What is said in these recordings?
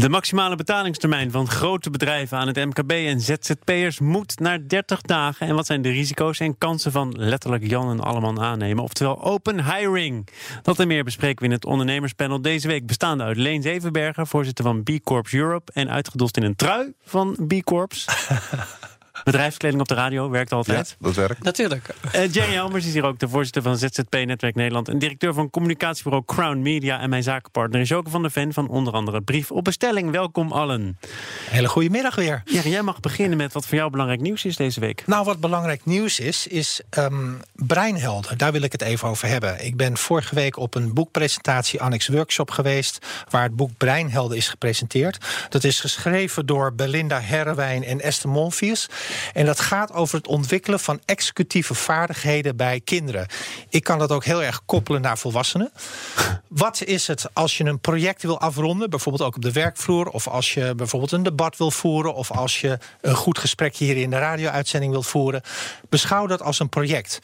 De maximale betalingstermijn van grote bedrijven aan het MKB en ZZP'ers moet naar 30 dagen. En wat zijn de risico's en kansen van letterlijk Jan en Alleman aannemen? Oftewel open hiring. Dat en meer bespreken we in het ondernemerspanel deze week. Bestaande uit Leen Zevenbergen, voorzitter van B Corps Europe. En uitgedost in een trui van B Corps. Bedrijfskleding op de radio werkt altijd. Ja, dat werkt. Natuurlijk. Uh, Jerry Helmers is hier ook de voorzitter van ZZP Netwerk Nederland... en directeur van communicatiebureau Crown Media... en mijn zakenpartner is Joke van der Ven van onder andere Brief op Bestelling. Welkom allen. Hele goede middag weer. Jerry, jij mag beginnen met wat voor jou belangrijk nieuws is deze week. Nou, wat belangrijk nieuws is, is um, breinhelden. Daar wil ik het even over hebben. Ik ben vorige week op een boekpresentatie Annex Workshop geweest... waar het boek Breinhelden is gepresenteerd. Dat is geschreven door Belinda Herrewijn en Esther Monfiers... En dat gaat over het ontwikkelen van executieve vaardigheden bij kinderen. Ik kan dat ook heel erg koppelen naar volwassenen. Wat is het als je een project wil afronden, bijvoorbeeld ook op de werkvloer, of als je bijvoorbeeld een debat wil voeren, of als je een goed gesprek hier in de radio-uitzending wilt voeren? Beschouw dat als een project.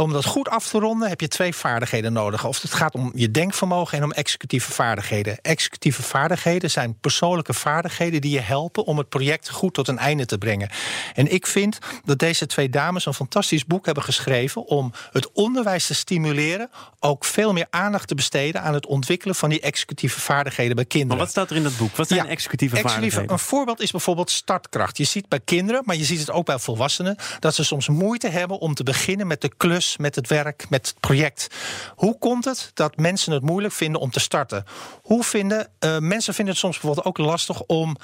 Om dat goed af te ronden heb je twee vaardigheden nodig. Of het gaat om je denkvermogen en om executieve vaardigheden. Executieve vaardigheden zijn persoonlijke vaardigheden die je helpen om het project goed tot een einde te brengen. En ik vind dat deze twee dames een fantastisch boek hebben geschreven om het onderwijs te stimuleren, ook veel meer aandacht te besteden aan het ontwikkelen van die executieve vaardigheden bij kinderen. Maar wat staat er in dat boek? Wat zijn executieve vaardigheden? Een voorbeeld is bijvoorbeeld startkracht. Je ziet bij kinderen, maar je ziet het ook bij volwassenen, dat ze soms moeite hebben om te beginnen met de klus met het werk, met het project. Hoe komt het dat mensen het moeilijk vinden om te starten? Hoe vinden uh, mensen vinden het soms bijvoorbeeld ook lastig om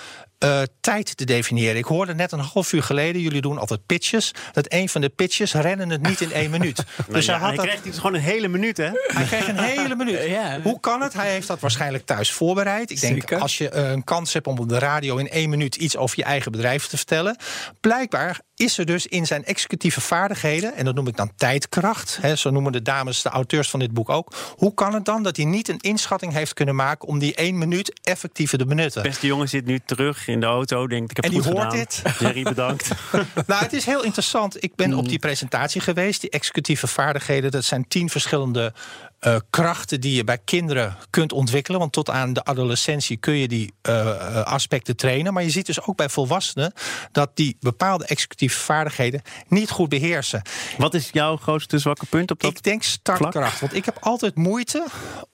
uh, tijd te definiëren. Ik hoorde net een half uur geleden, jullie doen altijd pitches, dat een van de pitches rennen het niet in één minuut. nou dus ja, hij, had hij dus gewoon een hele minuut, hè? Hij kreeg een hele minuut. ja. Hoe kan het? Hij heeft dat waarschijnlijk thuis voorbereid. Ik denk, Zeker. als je uh, een kans hebt om op de radio in één minuut iets over je eigen bedrijf te vertellen, blijkbaar is er dus in zijn executieve vaardigheden, en dat noem ik dan tijdkracht, hè, zo noemen de dames, de auteurs van dit boek ook. Hoe kan het dan dat hij niet een inschatting heeft kunnen maken om die één minuut effectief te benutten? Beste jongen zit nu terug in de auto, denkt ik heb en die hoort gedaan. dit. Jerry, bedankt. nou, het is heel interessant. Ik ben op die presentatie geweest. Die executieve vaardigheden, dat zijn tien verschillende uh, krachten die je bij kinderen kunt ontwikkelen. Want tot aan de adolescentie kun je die uh, aspecten trainen. Maar je ziet dus ook bij volwassenen dat die bepaalde executieve vaardigheden niet goed beheersen. Wat is jouw grootste zwakke punt op dat Ik denk startkracht. Vlak? Want ik heb altijd moeite,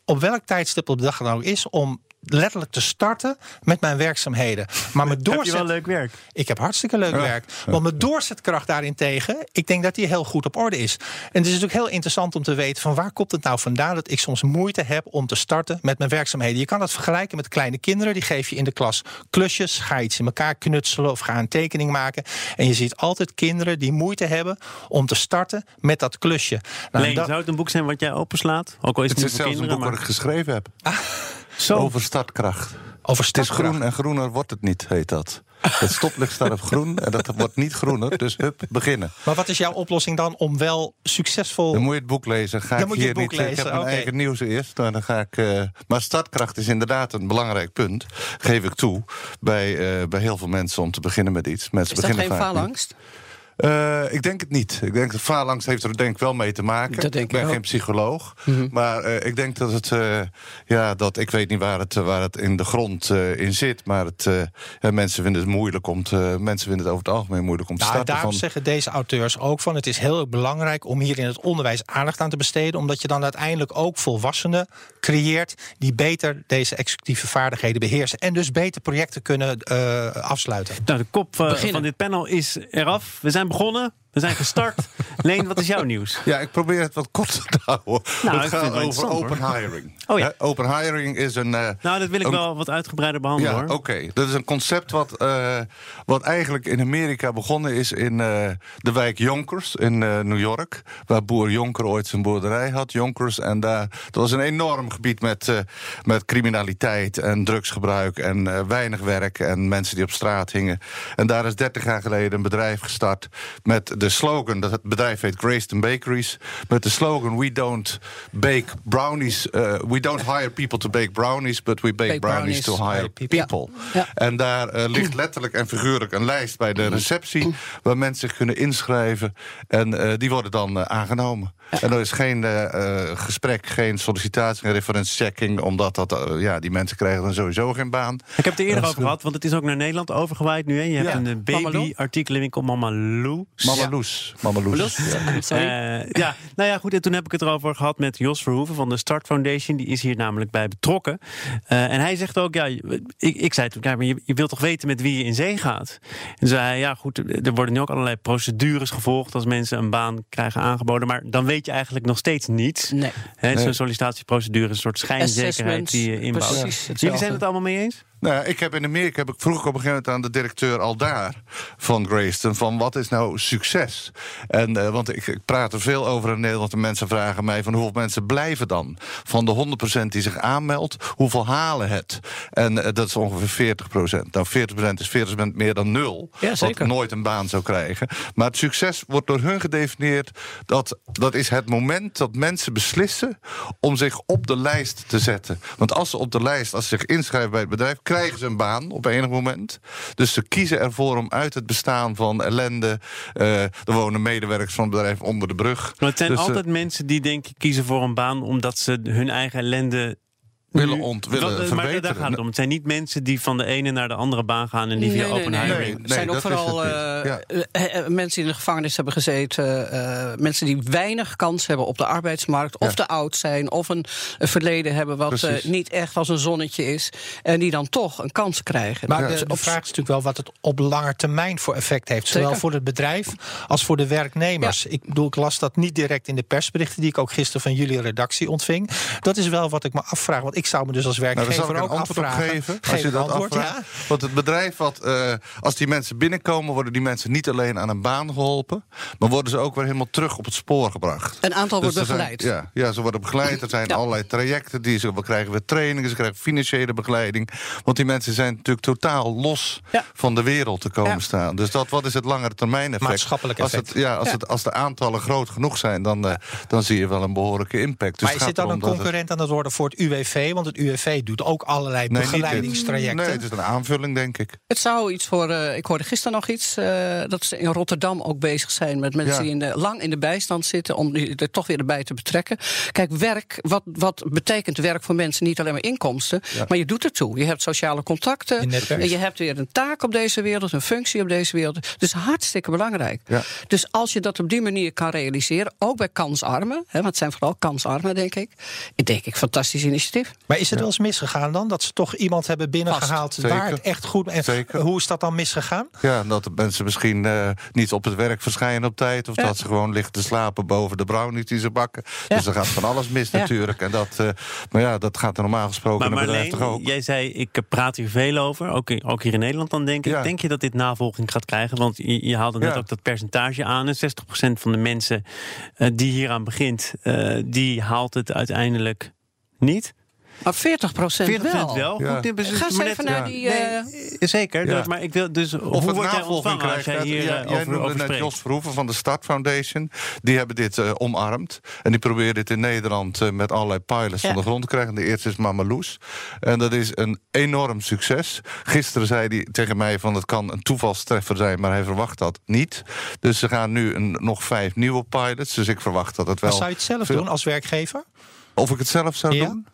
op welk tijdstip op de dag dan ook is, om letterlijk te starten met mijn werkzaamheden. Maar mijn doorzet... Heb je wel leuk werk? Ik heb hartstikke leuk ja. werk. Want mijn doorzetkracht daarentegen, ik denk dat die heel goed op orde is. En het is natuurlijk heel interessant om te weten van waar komt het nou vandaan dat ik soms moeite heb om te starten met mijn werkzaamheden. Je kan dat vergelijken met kleine kinderen. Die geef je in de klas klusjes. Ga iets in elkaar knutselen of ga een tekening maken. En je ziet altijd kinderen die moeite hebben om te starten met dat klusje. Nou, Leen, dat... zou het een boek zijn wat jij openslaat? Ook al is het, het is zelfs kinderen, een boek maar... wat ik geschreven heb. Ah. Zo. Over startkracht. Over Het is groen en groener wordt het niet, heet dat. Het stoplicht staat op groen en dat wordt niet groener. Dus hup, beginnen. Maar wat is jouw oplossing dan om wel succesvol... Dan moet je het boek lezen. Ga dan ik moet je hier het boek niet, lezen. Ik heb okay. mijn eigen nieuws eerst. Dan ga ik, uh, maar startkracht is inderdaad een belangrijk punt. Geef ik toe. Bij, uh, bij heel veel mensen om te beginnen met iets. Mensen is dat beginnen geen faalangst? Niet. Uh, ik denk het niet. Ik denk dat faalangst heeft er denk ik wel mee te maken. Dat denk ik ben geen psycholoog. Mm -hmm. Maar uh, ik denk dat het, uh, ja, dat ik weet niet waar het, waar het in de grond in zit. Maar het, ja, mensen vinden het moeilijk om te, mensen vinden het over het algemeen moeilijk om te nou, starten. Daarom van... zeggen deze auteurs ook van het is heel belangrijk om hier in het onderwijs aandacht aan te besteden. Omdat je dan uiteindelijk ook volwassenen creëert die beter deze executieve vaardigheden beheersen. En dus beter projecten kunnen afsluiten. Nou, de kop van dit panel is eraf. We zijn begonnen. We zijn gestart. Leen, wat is jouw nieuws? Ja, ik probeer het wat korter te houden. Nou, het gaat over open hoor. hiring. Oh ja. He, open hiring is een... Uh, nou, dat wil ik een, wel wat uitgebreider behandelen. Ja, hoor. oké. Okay. Dat is een concept wat, uh, wat eigenlijk in Amerika begonnen is in uh, de wijk Yonkers in New York. Waar boer Jonker ooit zijn boerderij had, Yonkers. En daar, dat was een enorm gebied met, met criminaliteit en drugsgebruik en weinig werk en mensen die op straat hingen. En daar is 30 jaar geleden een bedrijf gestart met de slogan, dat het bedrijf heet Grayston Bakeries, met de slogan We don't bake brownies, uh, we don't hire people to bake brownies, but we bake, Bake brownies, brownies. to hire people. Ja. En daar eh, ligt letterlijk en figuurlijk een lijst bij de receptie waar mensen zich kunnen inschrijven en eh, die worden dan eh, aangenomen. En er is geen eh, eh, gesprek, geen sollicitatie, geen referentiechecking, omdat dat, eh, ja, die mensen krijgen dan sowieso geen baan. Ik heb het er eerder over gehad, want het is ook naar Nederland overgewaaid nu. Hè. Je hebt Ja. een eh, Mama Lou. baby-artikelenwinkel Mama Lou. Mama Loes. Mama Loes. Ja. Sorry. Eh, ja, nou ja, goed. En toen heb ik het erover gehad met Jos Verhoeven van de Start Foundation. Die is hier namelijk bij betrokken. Eh, en hij zegt ook, ja, ik, ik zei toen, ja, maar je, je wilt toch weten met wie je in zee gaat? En zei hij, ja, goed, er worden nu ook allerlei procedures gevolgd als mensen een baan krijgen aangeboden. Maar dan weet je eigenlijk nog steeds niets. Nee. Hè, Zo'n sollicitatieprocedure is een soort schijnzekerheid die je inbouwt. precies Jullie zijn het allemaal mee eens? Nou, ik heb in Amerika heb ik vroeg op een gegeven moment aan de directeur al daar van Grayston van wat is nou succes? En eh, want ik, ik praat er veel over in Nederland en mensen vragen mij van hoeveel mensen blijven dan van de 100% die zich aanmeldt, hoeveel halen het? En eh, dat is ongeveer 40%. Nou, 40% is 40% meer dan nul, Ja, zeker. wat nooit een baan zou krijgen. Maar het succes wordt door hun gedefinieerd dat dat is het moment dat mensen beslissen om zich op de lijst te zetten. Want als ze op de lijst, als ze zich inschrijven bij het bedrijf, krijgen ze een baan op enig moment. Dus ze kiezen ervoor om uit het bestaan van ellende. er wonen medewerkers van het bedrijf onder de brug. Maar het zijn Dus, eh, altijd mensen die denk ik kiezen voor een baan omdat ze hun eigen ellende willen ont, willen Dat- maar verbeteren. daar gaat het om. Het zijn niet mensen die van de ene naar de andere baan gaan en die via open nee. hiring. Nee, Er zijn ook dat is vooral het eh, niet. Ja. eh, eh, mensen die in de gevangenis hebben gezeten. eh, mensen die weinig kans hebben op de arbeidsmarkt. Of Ja. te oud zijn. Of een, een verleden hebben wat niet echt als een zonnetje is. En die dan toch een kans krijgen. Maar Dus de, de vraag is natuurlijk wel wat het op lange termijn voor effect heeft. Zowel Zeker. voor het bedrijf als voor de werknemers. Ik bedoel, ik las dat niet direct in de persberichten... die ik ook gisteren van jullie redactie ontving. Dat is wel wat ik me afvraag. Want ik zou me dus als Nou, daar werkgever zal ik een ook antwoord op afvragen. geven. Geef Als je dat antwoord, afvraagt. ja. Want het bedrijf, wat, eh, als die mensen binnenkomen, worden die mensen niet alleen aan een baan geholpen, maar worden ze ook weer helemaal terug op het spoor gebracht. Een aantal wordt er zijn- begeleid. ja, ja, ze worden begeleid. Er zijn Ja. allerlei trajecten. Die ze, we krijgen weer trainingen, ze krijgen financiële begeleiding. Want die mensen zijn natuurlijk totaal los Ja. van de wereld te komen Ja. staan. Dus dat, wat is het langere termijn effect? Maatschappelijk als effect. Het, ja, als, Ja. Het, als de aantallen groot genoeg zijn, dan, eh, dan zie je wel een behoorlijke impact. Dus maar is gaat dit dan een het- concurrent aan het worden voor het UWV? Want het UWV doet ook allerlei Nee, begeleidingstrajecten. Nee, het is een aanvulling, denk ik. Het zou iets voor. eh, ik hoorde gisteren nog iets. eh, dat ze in Rotterdam ook bezig zijn met mensen Ja. die in de, lang in de bijstand zitten. om die er toch weer erbij te betrekken. Kijk, werk. Wat, wat betekent werk voor mensen? Niet alleen maar inkomsten. Maar je doet ertoe. Je hebt sociale contacten. Je. En je hebt weer een taak op deze wereld. Een functie op deze wereld. Dus hartstikke belangrijk. Ja. Dus als je dat op die manier kan realiseren. ook bij kansarmen. Hè, want het zijn vooral kansarmen, denk ik. Ik denk ik, fantastisch initiatief. Maar is het wel eens misgegaan dan? Dat ze toch iemand hebben binnengehaald Vast. waar het echt goed... En Zeker. hoe is dat dan misgegaan? Ja, dat de mensen misschien eh, niet op het werk verschijnen op tijd. Of Ja. dat ze gewoon liggen te slapen boven de brownies die ze bakken. Ja. Dus er gaat van alles mis Ja. natuurlijk. En dat, eh, maar ja, dat gaat er normaal gesproken Maar in een bedrijf toch Marleen, ook. jij zei, ik praat hier veel over, ook, in- ook hier in Nederland dan denk ik. Ja. Denk je dat dit navolging gaat krijgen? Want je, je haalde net Ja. ook dat percentage aan. En 60% van de mensen eh, die hieraan begint, eh, die haalt het uiteindelijk niet. Maar 40 procent 40% wel. wel. Ja. Goed, dit is Ga eens even net- naar ja. die. eh, Nee, zeker. Ja. Dus, maar ik wil dus hoe Of het word jij navolging ontvangen als jij hier Ja, eh, jij over, noemde over net? Jos Verhoeven van de Start Foundation. Die hebben dit eh, omarmd. En die proberen dit in Nederland eh, met allerlei pilots Ja. van de grond te krijgen. De eerste is Mameloes. En dat is een enorm succes. Gisteren zei hij tegen mij van het kan een toevalstreffer zijn, maar hij verwacht dat niet. Dus ze gaan nu een, nog vijf nieuwe pilots. Dus ik verwacht dat het wel. Maar zou je het zelf veel- doen als werkgever? Of ik het zelf zou Ja? doen?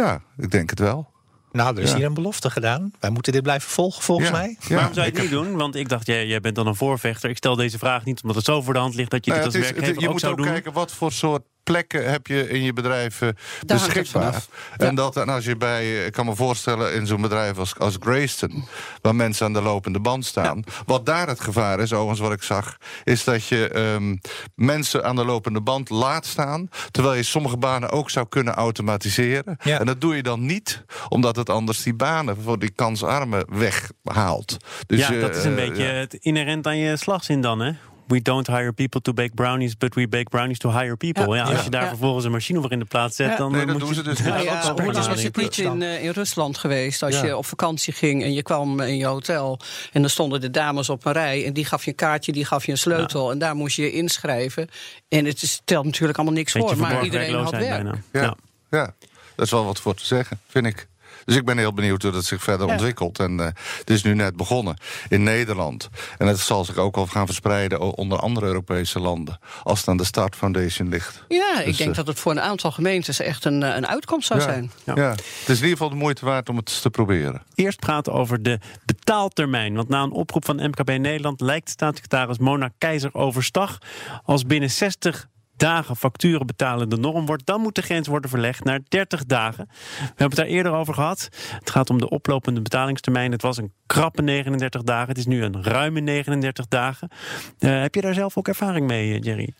Ja, ik denk het wel. Nou, er is Ja. hier een belofte gedaan. Wij moeten dit blijven volgen, volgens Ja. mij. Ja, Waarom zou je het niet doen? Want ik dacht, jij, jij bent dan een voorvechter. Ik stel deze vraag niet omdat het zo voor de hand ligt dat je Nou dit ja, als het is- werkgever je ook moet zou ook doen. kijken wat voor soort plekken heb je in je bedrijf eh, Daar beschikbaar. Ja. En, dat, en als je bij, eh, ik kan me voorstellen, in zo'n bedrijf als, als Grayston, waar mensen aan de lopende band staan. Wat daar het gevaar is, overigens wat ik zag, is dat je ehm, mensen aan de lopende band laat staan. Terwijl je sommige banen ook zou kunnen automatiseren. Ja. En dat doe je dan niet, omdat het anders die banen voor die kansarmen weghaalt. Dus ja, je, dat is een eh, beetje het inherent aan je slagzin dan, hè? We don't hire people to bake brownies, but we bake brownies to hire people. Ja, Ja. als Ja. je daar Ja. vervolgens een machine voor in de plaats zet, Ja. dan Nee, eh, dat moet doen je ze dus Ja, ja, hoe was je niet in, eh, in Rusland geweest als Ja. je op vakantie ging en je kwam in je hotel en dan stonden de dames op een rij en die gaf je een kaartje, die gaf je een sleutel en daar moest je je inschrijven. En het is- stelt natuurlijk allemaal niks Beetje voor, maar iedereen had werk. bijna. Ja, ja, dat is wel wat voor te zeggen, vind ik. Dus ik ben heel benieuwd hoe dat zich verder Ja. ontwikkelt. En eh, het is nu net begonnen in Nederland. En het zal zich ook wel gaan verspreiden onder andere Europese landen. Als het aan de Start Foundation ligt. Ja, ik Dus, denk eh, dat het voor een aantal gemeentes echt een, eh, een uitkomst zou ja, zijn. Ja. Ja. het is in ieder geval de moeite waard om het te proberen. Eerst praten over de betaaltermijn. Want na een oproep van MKB Nederland lijkt staatssecretaris Mona Keizer overstag. Als binnen 60 dagen facturen betalen de norm wordt, dan moet de grens worden verlegd naar 30 dagen. We hebben het daar eerder over gehad. Het gaat om de oplopende betalingstermijn. Het was een krappe 39 dagen. Het is nu een ruime 39 dagen. Eh, heb je daar zelf ook ervaring mee, eh, Jerry?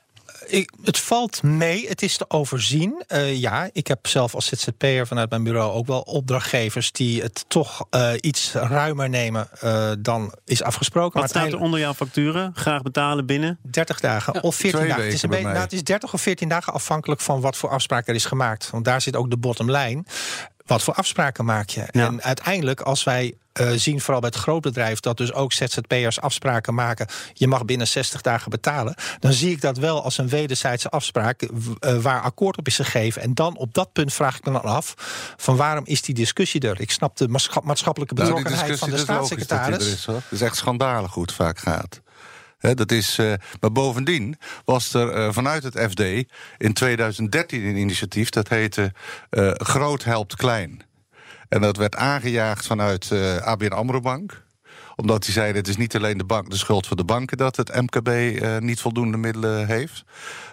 Ik, het valt mee, het is te overzien. Eh, ja, ik heb zelf als ZZP'er vanuit mijn bureau ook wel opdrachtgevers die het toch eh, iets ruimer nemen eh, dan is afgesproken. Wat staat er onder jouw facturen? Graag betalen binnen? 30 dagen of 14 Twee dagen. Het is, een beetje- nou, het is 30 of 14 dagen afhankelijk van wat voor afspraak er is gemaakt. Want daar zit ook de bottom line. Wat voor afspraken maak je? Ja. En uiteindelijk, als wij eh, zien, vooral bij het grootbedrijf, dat dus ook ZZP'ers afspraken maken. Je mag binnen 60 dagen betalen. Dan zie ik dat wel als een wederzijdse afspraak eh, waar akkoord op is gegeven. En dan op dat punt vraag ik me dan af: van waarom is die discussie er? Ik snap de maatschap- maatschappelijke Nou, betrokkenheid van de is er staatssecretaris. is. Het is echt schandalig hoe het vaak gaat. Dat is, eh, maar bovendien was er eh, vanuit het FD in 2013 een initiatief dat heette eh, Groot helpt klein. En dat werd aangejaagd vanuit ABN AMRO Bank omdat die zeiden, het is niet alleen de, bank, de schuld van de banken... dat het MKB niet voldoende middelen heeft.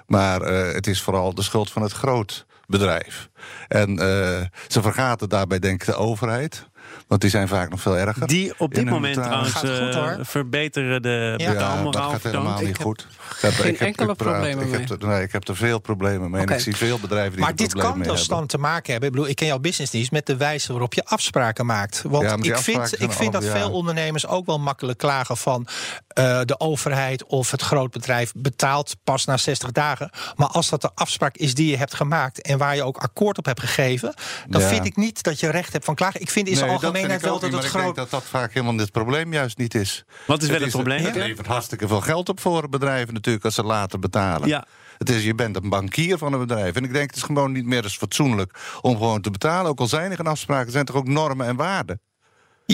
Maar het is vooral de schuld van het grootbedrijf. En eh, ze vergaten daarbij denk ik de overheid. Want die zijn vaak nog veel erger. Die op dit moment trouwens goed, eh, verbeteren de Ja, Ja, dat gaat helemaal niet goed. Ik heb- geen ik heb- enkele ik praat- problemen ik heb mee. Nee, ik heb er veel problemen mee. En ik zie veel bedrijven die Maar er dit problemen kan mee dus hebben. dan te maken hebben. Ik bedoel, ik ken jouw businessdienst met de wijze waarop je afspraken maakt. Want Ja, maar ik vind, ik vind al- dat ja. veel ondernemers ook wel makkelijk klagen van eh, de overheid of het grootbedrijf betaalt pas na 60 dagen. Maar als dat de afspraak is die je hebt gemaakt en waar je ook akkoord op hebt gegeven, dan Ja. vind ik niet dat je recht hebt van klagen. Ik vind in zijn Nee, dat vind algemeenheid wel dat het maar groot. Ik denk dat dat vaak helemaal het probleem juist niet is. Wat is wel het is- probleem? Het levert hartstikke veel geld op voor bedrijven natuurlijk als ze later betalen. Ja. Het is, je bent een bankier van een bedrijf. En ik denk het is gewoon niet meer eens fatsoenlijk om gewoon te betalen. Ook al zijn er geen afspraken, er zijn toch ook normen en waarden.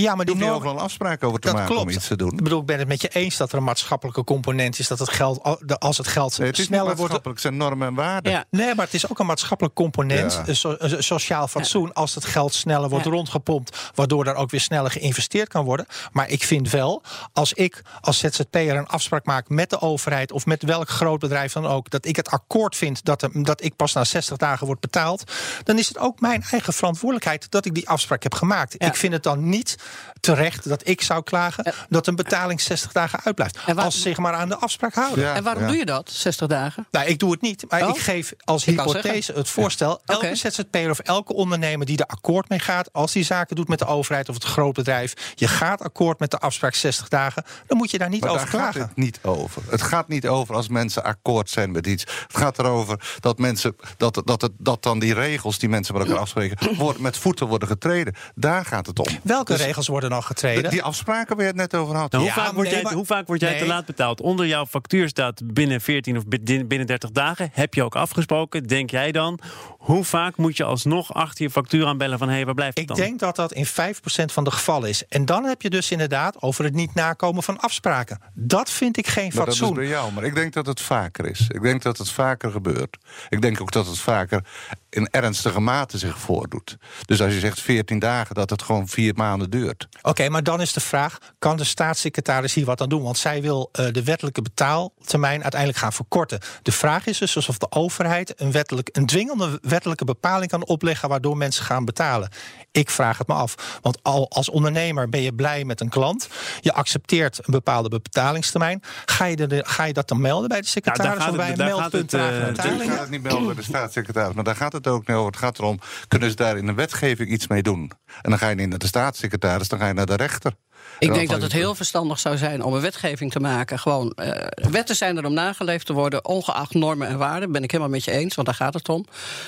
Ja, maar die norm, overal afspraken over te dat maken klopt. om iets te doen. Ik bedoel, ik ben het met je eens dat er een maatschappelijke component is dat het geld, als het geld Nee, het is sneller wordt. maatschappelijk, het zijn normen en waarden. Ja. Nee, maar het is ook een maatschappelijk component, Ja. een, so- een sociaal fatsoen, als het geld sneller wordt Ja. rondgepompt, waardoor er ook weer sneller geïnvesteerd kan worden. Maar ik vind wel, als ik als ZZP'er een afspraak maak met de overheid of met welk groot bedrijf dan ook, dat ik het akkoord vind dat, er- dat ik pas na 60 dagen word betaald, dan is het ook mijn eigen verantwoordelijkheid dat ik die afspraak heb gemaakt. Ja. Ik vind het dan niet terecht dat ik zou klagen dat een betaling 60 dagen uitblijft. En waar- als ze zich maar aan de afspraak houden. Ja, En waarom ja. doe je dat, 60 dagen? Nou, ik doe het niet. Maar Oh? ik geef als Ik hypothese het voorstel. Elke Oké. ZZP'er of elke ondernemer die er akkoord mee gaat... als die zaken doet met de overheid of het grootbedrijf... je gaat akkoord met de afspraak 60 dagen... dan moet je daar niet Maar over daar gaat klagen. het niet over. Het gaat niet over als mensen akkoord zijn met iets. Het gaat erover dat mensen dat, dat, het, dat dan die regels die mensen met elkaar afspreken, worden, met voeten worden getreden. Daar gaat het om. Welke Dus regels worden dan getreden? Die afspraken waar je het net over had. Nou, hoe, Ja, vaak word nee, jij, maar- hoe vaak word jij te laat betaald? Onder jouw factuur staat binnen 14 of bi- binnen 30 dagen. Heb je ook afgesproken? Denk jij dan? Hoe vaak moet je alsnog achter je factuur aanbellen van hé, hey, waar blijft het Ik dan? denk dat dat in 5% van de gevallen is. En dan heb je dus inderdaad over het niet nakomen van afspraken. Dat vind ik geen Maar dat is fatsoen. bij jou. Maar ik denk dat het vaker is. Ik denk dat het vaker gebeurt. Ik denk ook dat het vaker in ernstige mate zich voordoet. Dus als je zegt 14 dagen, dat het gewoon vier maanden duurt. Oké, maar dan is de vraag: kan de staatssecretaris hier wat aan doen? Want zij wil eh, de wettelijke betaaltermijn uiteindelijk gaan verkorten. De vraag is dus alsof de overheid een, wettelijk, een dwingende wettelijke bepaling kan opleggen waardoor mensen gaan betalen. Ik vraag het me af. Want al als ondernemer ben je blij met een klant. Je accepteert een bepaalde betalingstermijn. Ga je, de, ga je dat dan melden bij de secretaris gaat of bij het- een daar gaat meldpunt het, daar Ik ga het niet melden bij de staatssecretaris, maar daar gaat het ook niet over. Het gaat erom, kunnen ze daar in de wetgeving iets mee doen? En dan ga je niet naar de staatssecretaris, dan ga je naar de rechter. Ik denk dat het heel verstandig zou zijn om een wetgeving te maken. Gewoon, uh, wetten zijn er om nageleefd te worden, ongeacht normen en waarden. Ben ik helemaal met je eens, want daar gaat het om.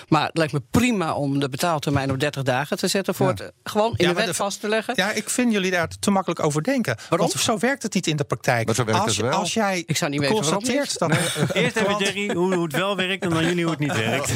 Maar het lijkt me prima om de betaaltermijn op 30 dagen te zetten. Voor het gewoon in de wet vast te leggen. Ja, ik vind jullie daar te makkelijk over denken. Waarom? Want zo werkt het niet in de praktijk. als, als jij ik zou niet weten constateert dat. Eerst even Jerry hoe, hoe, het wel werkt en dan jullie hoe het niet werkt.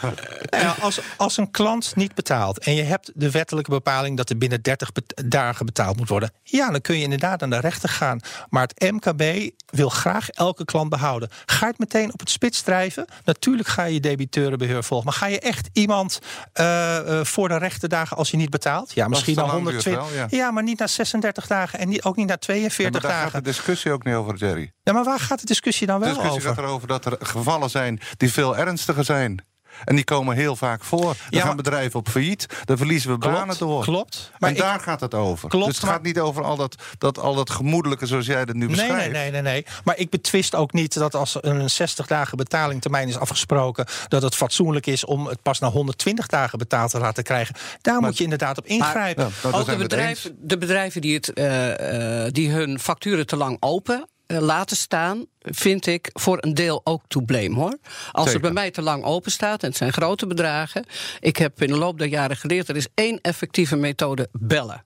ja, als, als een klant niet betaalt en je hebt de wettelijke bepaling dat er binnen 30 dagen betaald moet worden. Ja, dan kun je inderdaad aan de rechter gaan. Maar het MKB wil graag elke klant behouden. Ga je het meteen op het spits drijven? Natuurlijk ga je debiteurenbeheer volgen. Maar ga je echt iemand uh, voor de rechterdagen als je niet betaalt? Ja, misschien al 120. ja. maar niet na 36 dagen en niet, ook niet na 42 dagen. Daar gaat de discussie ook niet over, Jerry. Ja, maar waar gaat de discussie dan wel over? De discussie gaat erover dat er gevallen zijn die veel ernstiger zijn. En die komen heel vaak voor. Dan ja, gaan bedrijven op failliet. Dan verliezen we klopt, banen door. Klopt. Maar en daar gaat het over. Klopt, dus het gaat niet over al dat, dat, al dat gemoedelijke zoals jij dat nu beschrijft. Nee, nee, nee, nee. Maar ik betwist ook niet dat als een 60 dagen betalingtermijn is afgesproken... dat het fatsoenlijk is om het pas na 120 dagen betaald te laten krijgen. Daar moet je inderdaad op ingrijpen. Maar, ook de bedrijven, de bedrijven die, het, uh, uh, die hun facturen te lang open eh, laten staan, vind ik voor een deel ook to blame hoor. Als het bij mij te lang open staat, en het zijn grote bedragen. Ik heb in de loop der jaren geleerd, er is één effectieve methode: bellen.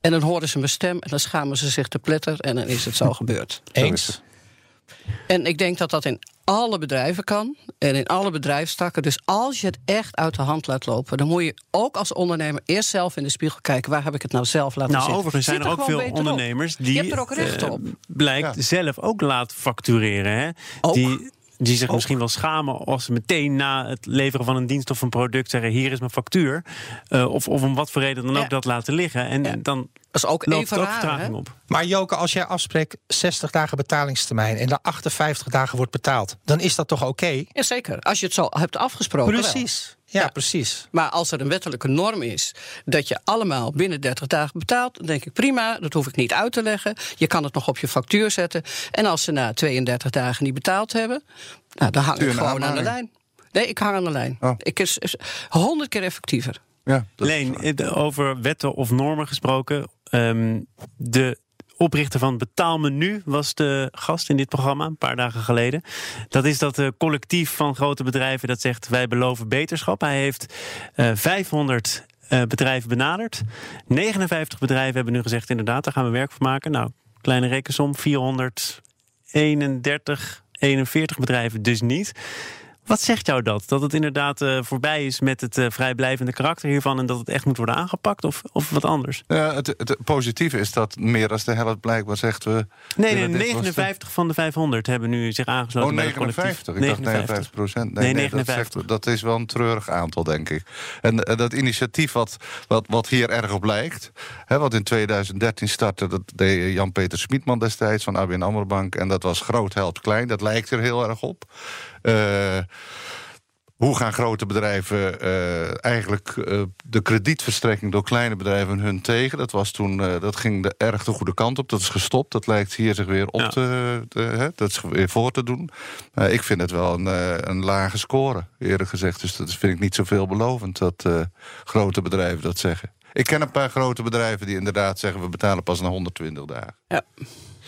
En dan horen ze mijn stem en dan schamen ze zich te pletter en dan is het zo gebeurd. Eens. En ik denk dat dat in alle bedrijven kan en in alle bedrijfstakken. Dus als je het echt uit de hand laat lopen, dan moet je ook als ondernemer eerst zelf in de spiegel kijken: waar heb ik het nou zelf laten nou, zitten? Overigens zijn er, ook veel ondernemers die. Je hebt er ook recht uh, op. Blijkt zelf ook laat factureren. Hè? Ook. Die, die zich misschien wel schamen als ze meteen na het leveren van een dienst of een product zeggen: hier is mijn factuur. Uh, of, of om wat voor reden dan ook dat laten liggen. En ja. dan dat is ook even raar, vertraging op. Maar Joke, als jij afspreekt 60 dagen betalingstermijn en dan 58 dagen wordt betaald, dan is dat toch oké? Okay? Jazeker, als je het zo hebt afgesproken. Precies. Ja, ja, precies. Maar als er een wettelijke norm is dat je allemaal binnen 30 dagen betaalt, dan denk ik prima, dat hoef ik niet uit te leggen. Je kan het nog op je factuur zetten. En als ze na 32 dagen niet betaald hebben, nou, dan hang ik gewoon aan de lijn. Nee, ik hang aan de lijn. Oh. Ik is honderd keer effectiever. Ja, Leen, over wetten of normen gesproken. Um, de oprichter van Betaalmenu was de gast in dit programma een paar dagen geleden. Dat is dat uh, collectief van grote bedrijven dat zegt wij beloven beterschap. Hij heeft uh, 500 uh, bedrijven benaderd. 59 bedrijven hebben nu gezegd inderdaad, daar gaan we werk van maken. Nou, kleine rekensom, 431, 41 bedrijven dus niet. Wat zegt jou dat? Dat het inderdaad uh, voorbij is met het uh, vrijblijvende karakter hiervan en dat het echt moet worden aangepakt? Of, of wat anders? Ja, het, het positieve is dat meer dan de helft blijkbaar zegt we. Nee, nee 59 van de 500 hebben nu zich aangesloten. Oh, 59. Ik 59. dacht 59 procent. Nee, nee, 59. Dat, dat, is wel een treurig aantal, denk ik. En, en dat initiatief wat, wat, wat hier erg op lijkt, hè, wat in 2013 startte, dat deed Jan-Peter Smietman destijds van ABN Amro Bank. En dat was groot helpt klein. Dat lijkt er heel erg op. Uh, hoe gaan grote bedrijven uh, eigenlijk uh, de kredietverstrekking door kleine bedrijven hun tegen? Dat, was toen, dat ging de erg de goede kant op. Dat is gestopt. Dat lijkt hier zich weer op ja. te, te hè, dat is weer voor te doen. ik vind het wel een, een lage score, eerlijk gezegd. Dus dat vind ik niet zo veelbelovend dat grote bedrijven dat zeggen. Ik ken een paar grote bedrijven die inderdaad zeggen... we betalen pas na 120 dagen. Ja.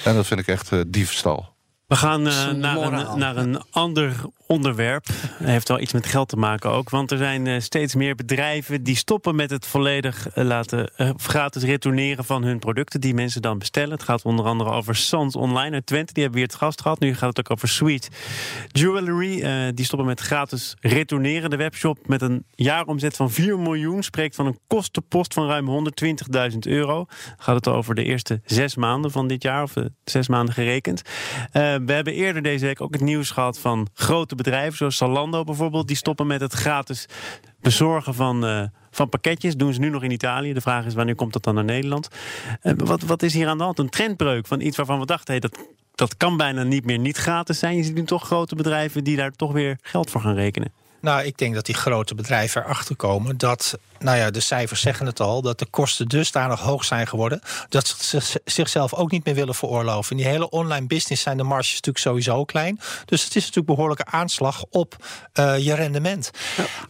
En dat vind ik echt diefstal. We gaan uh, naar, een, naar, een, ander onderwerp. heeft wel iets met geld te maken ook. Want er zijn uh, steeds meer bedrijven die stoppen met het volledig uh, laten gratis retourneren van hun producten die mensen dan bestellen. Het gaat onder andere over Sans Online uit Twente. Die hebben weer het gast gehad. Nu gaat het ook over Sweet Jewelry. die stoppen met gratis retourneren. De webshop met een jaaromzet van 4 miljoen spreekt van een kostenpost van ruim 120.000 euro. Gaat het over de eerste zes maanden van dit jaar, of zes maanden gerekend we hebben eerder deze week ook het nieuws gehad van grote bedrijven, zoals Zalando bijvoorbeeld. Die stoppen met het gratis bezorgen van, uh, van pakketjes. Doen ze nu nog in Italië. De vraag is wanneer komt dat dan naar Nederland? Uh, wat, wat is hier aan de hand? Een trendbreuk van iets waarvan we dachten, hey, dat, dat kan bijna niet meer niet gratis zijn. Je ziet nu toch grote bedrijven die daar toch weer geld voor gaan rekenen. Nou, ik denk dat die grote bedrijven erachter komen dat, nou ja, de cijfers zeggen het al, dat de kosten dusdanig hoog zijn geworden dat ze zichzelf ook niet meer willen veroorloven. In die hele online business zijn de marges natuurlijk sowieso klein. Dus het is natuurlijk behoorlijke aanslag op uh, je rendement.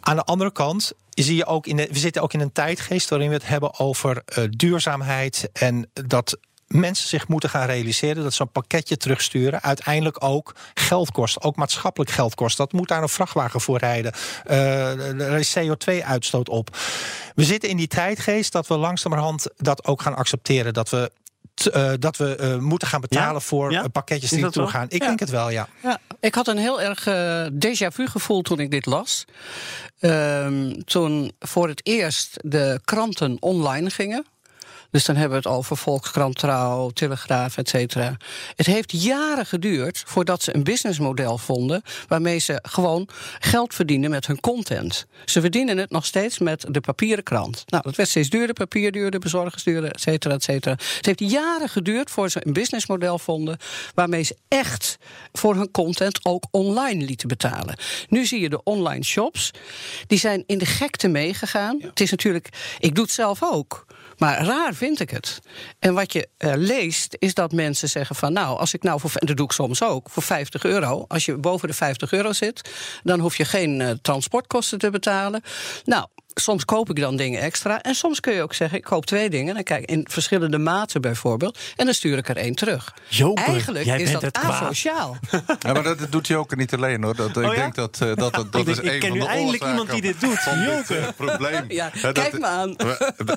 Aan de andere kant zie je ook in de, we zitten ook in een tijdgeest waarin we het hebben over uh, duurzaamheid en dat mensen zich moeten gaan realiseren dat zo'n pakketje terugsturen uiteindelijk ook geld kost, ook maatschappelijk geld kost. Dat moet daar een vrachtwagen voor rijden. Uh, er is CO2-uitstoot op. We zitten in die tijdgeest dat we langzamerhand dat ook gaan accepteren. Dat we uh, dat we uh, moeten gaan betalen ja? voor ja? pakketjes die naartoe gaan. Ik ja. denk het wel, ja. ja. Ik had een heel erg uh, déjà vu gevoel toen ik dit las. Um, toen voor het eerst de kranten online gingen. Dus dan hebben we het over Volkskrant, Trouw, Telegraaf, et cetera. Het heeft jaren geduurd voordat ze een businessmodel vonden... waarmee ze gewoon geld verdienen met hun content. Ze verdienen het nog steeds met de papieren krant. Nou, dat werd steeds duurder, papier duurder, bezorgers duurder, et cetera, et cetera. Het heeft jaren geduurd voordat ze een businessmodel vonden... waarmee ze echt voor hun content ook online lieten betalen. Nu zie je de online shops, die zijn in de gekte meegegaan. Ja. Het is natuurlijk, ik doe het zelf ook... Maar raar vind ik het. En wat je uh, leest, is dat mensen zeggen van... nou, als ik nou voor... en dat doe ik soms ook, voor 50 euro... als je boven de 50 euro zit... dan hoef je geen uh, transportkosten te betalen. Nou, soms koop ik dan dingen extra. En soms kun je ook zeggen, ik koop twee dingen. En kijk, in verschillende maten bijvoorbeeld. En dan stuur ik er één terug. Joker, Eigenlijk is dat asociaal. Ja, maar dat doet Joker niet alleen hoor. Dat, oh, ik ja? denk dat uh, dat, dat, dat ik is denk, een ik ken van nu de eindelijk iemand die dit doet. Van Joker. dit, uh, probleem. Ja, dat, kijk me aan.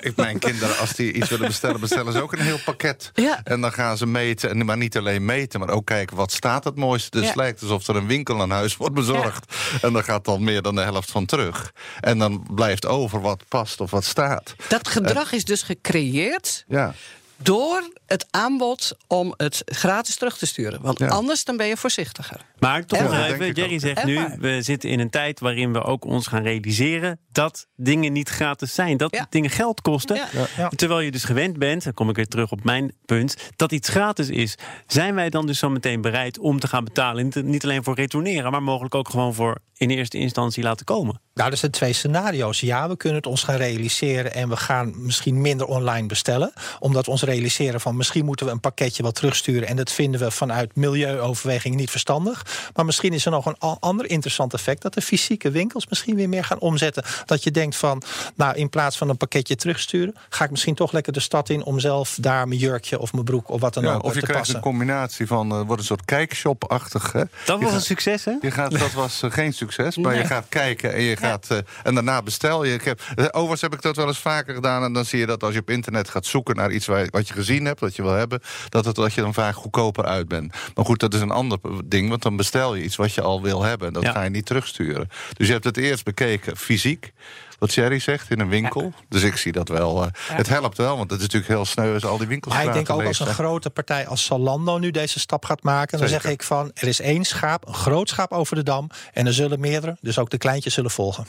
Ik, mijn kinderen, als die iets willen bestellen, bestellen ze ook een heel pakket. Ja. En dan gaan ze meten. En, maar niet alleen meten, maar ook kijken wat staat het mooiste. Dus het Ja. lijkt alsof er een winkel aan huis wordt bezorgd. En dan gaat dan meer dan de helft van terug. En dan blijft over wat past of wat staat. Dat gedrag is dus gecreëerd Ja. door het aanbod om het gratis terug te sturen. Want Ja. anders dan ben je voorzichtiger. Maar toch nog even, Jerry zegt nu... we zitten in een tijd waarin we ook ons gaan realiseren... dat dingen niet gratis zijn. Dat Ja. dingen geld kosten. Ja. Ja. Terwijl je dus gewend bent, dan kom ik weer terug op mijn punt... dat iets gratis is. Zijn wij dan dus zo meteen bereid om te gaan betalen? Niet- Niet alleen voor retourneren, maar mogelijk ook gewoon voor... in eerste instantie laten komen. Nou, er zijn twee scenario's. Ja, we kunnen het ons gaan realiseren en we gaan misschien minder online bestellen. Omdat we ons realiseren van misschien moeten we een pakketje wat terugsturen. En dat vinden we vanuit milieuoverweging niet verstandig. Maar misschien is er nog een ander interessant effect. Dat de fysieke winkels misschien weer meer gaan omzetten. Dat je denkt van, nou in plaats van een pakketje terugsturen. Ga ik misschien toch lekker de stad in om zelf daar mijn jurkje of mijn broek of wat dan Ja, ook of je te krijgt passen. een combinatie van, uh, wordt een soort kijkshop-achtig. hè? Dat Je was een gaat- succes, hè? Je gaat, dat was eh, geen succes, maar je gaat kijken en je gaat eh, en daarna bestel je. Ik heb, overigens heb ik dat wel eens vaker gedaan en dan zie je dat als je op internet gaat zoeken naar iets waar, wat je gezien hebt, wat je wil hebben, dat, het, dat je dan vaak goedkoper uit bent. Maar goed, dat is een ander ding, want dan bestel je iets wat je al wil hebben en dat Ja. ga je niet terugsturen. Dus je hebt het eerst bekeken fysiek. Wat Sherry zegt in een winkel. Dus ik zie dat wel. eh, Het helpt wel, want het is natuurlijk heel sneu als al die winkels. Maar ik denk ook leeg als een grote partij als Zalando nu deze stap gaat maken, dan Zeker. zeg ik van er is één schaap, een groot schaap over de dam. En er zullen meerdere, dus ook de kleintjes zullen volgen.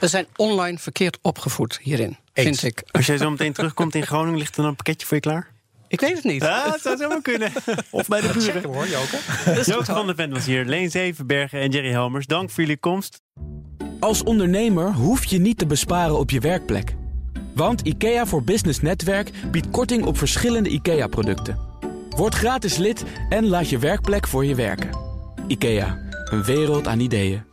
We zijn online verkeerd opgevoed hierin, Eens. vind ik. Als jij zo meteen terugkomt in Groningen, ligt er dan een pakketje voor je klaar? Ik weet het niet. Ja, dat zou zomaar kunnen. Of bij de buren. hoor, Joke. Joop van der Ven was hier. Leen Zevenbergen en Jerry Helmers. Dank voor jullie komst. Als ondernemer hoef je niet te besparen op je werkplek. Want IKEA voor Business Netwerk biedt korting op verschillende IKEA-producten. Word gratis lid en laat je werkplek voor je werken. IKEA, een wereld aan ideeën.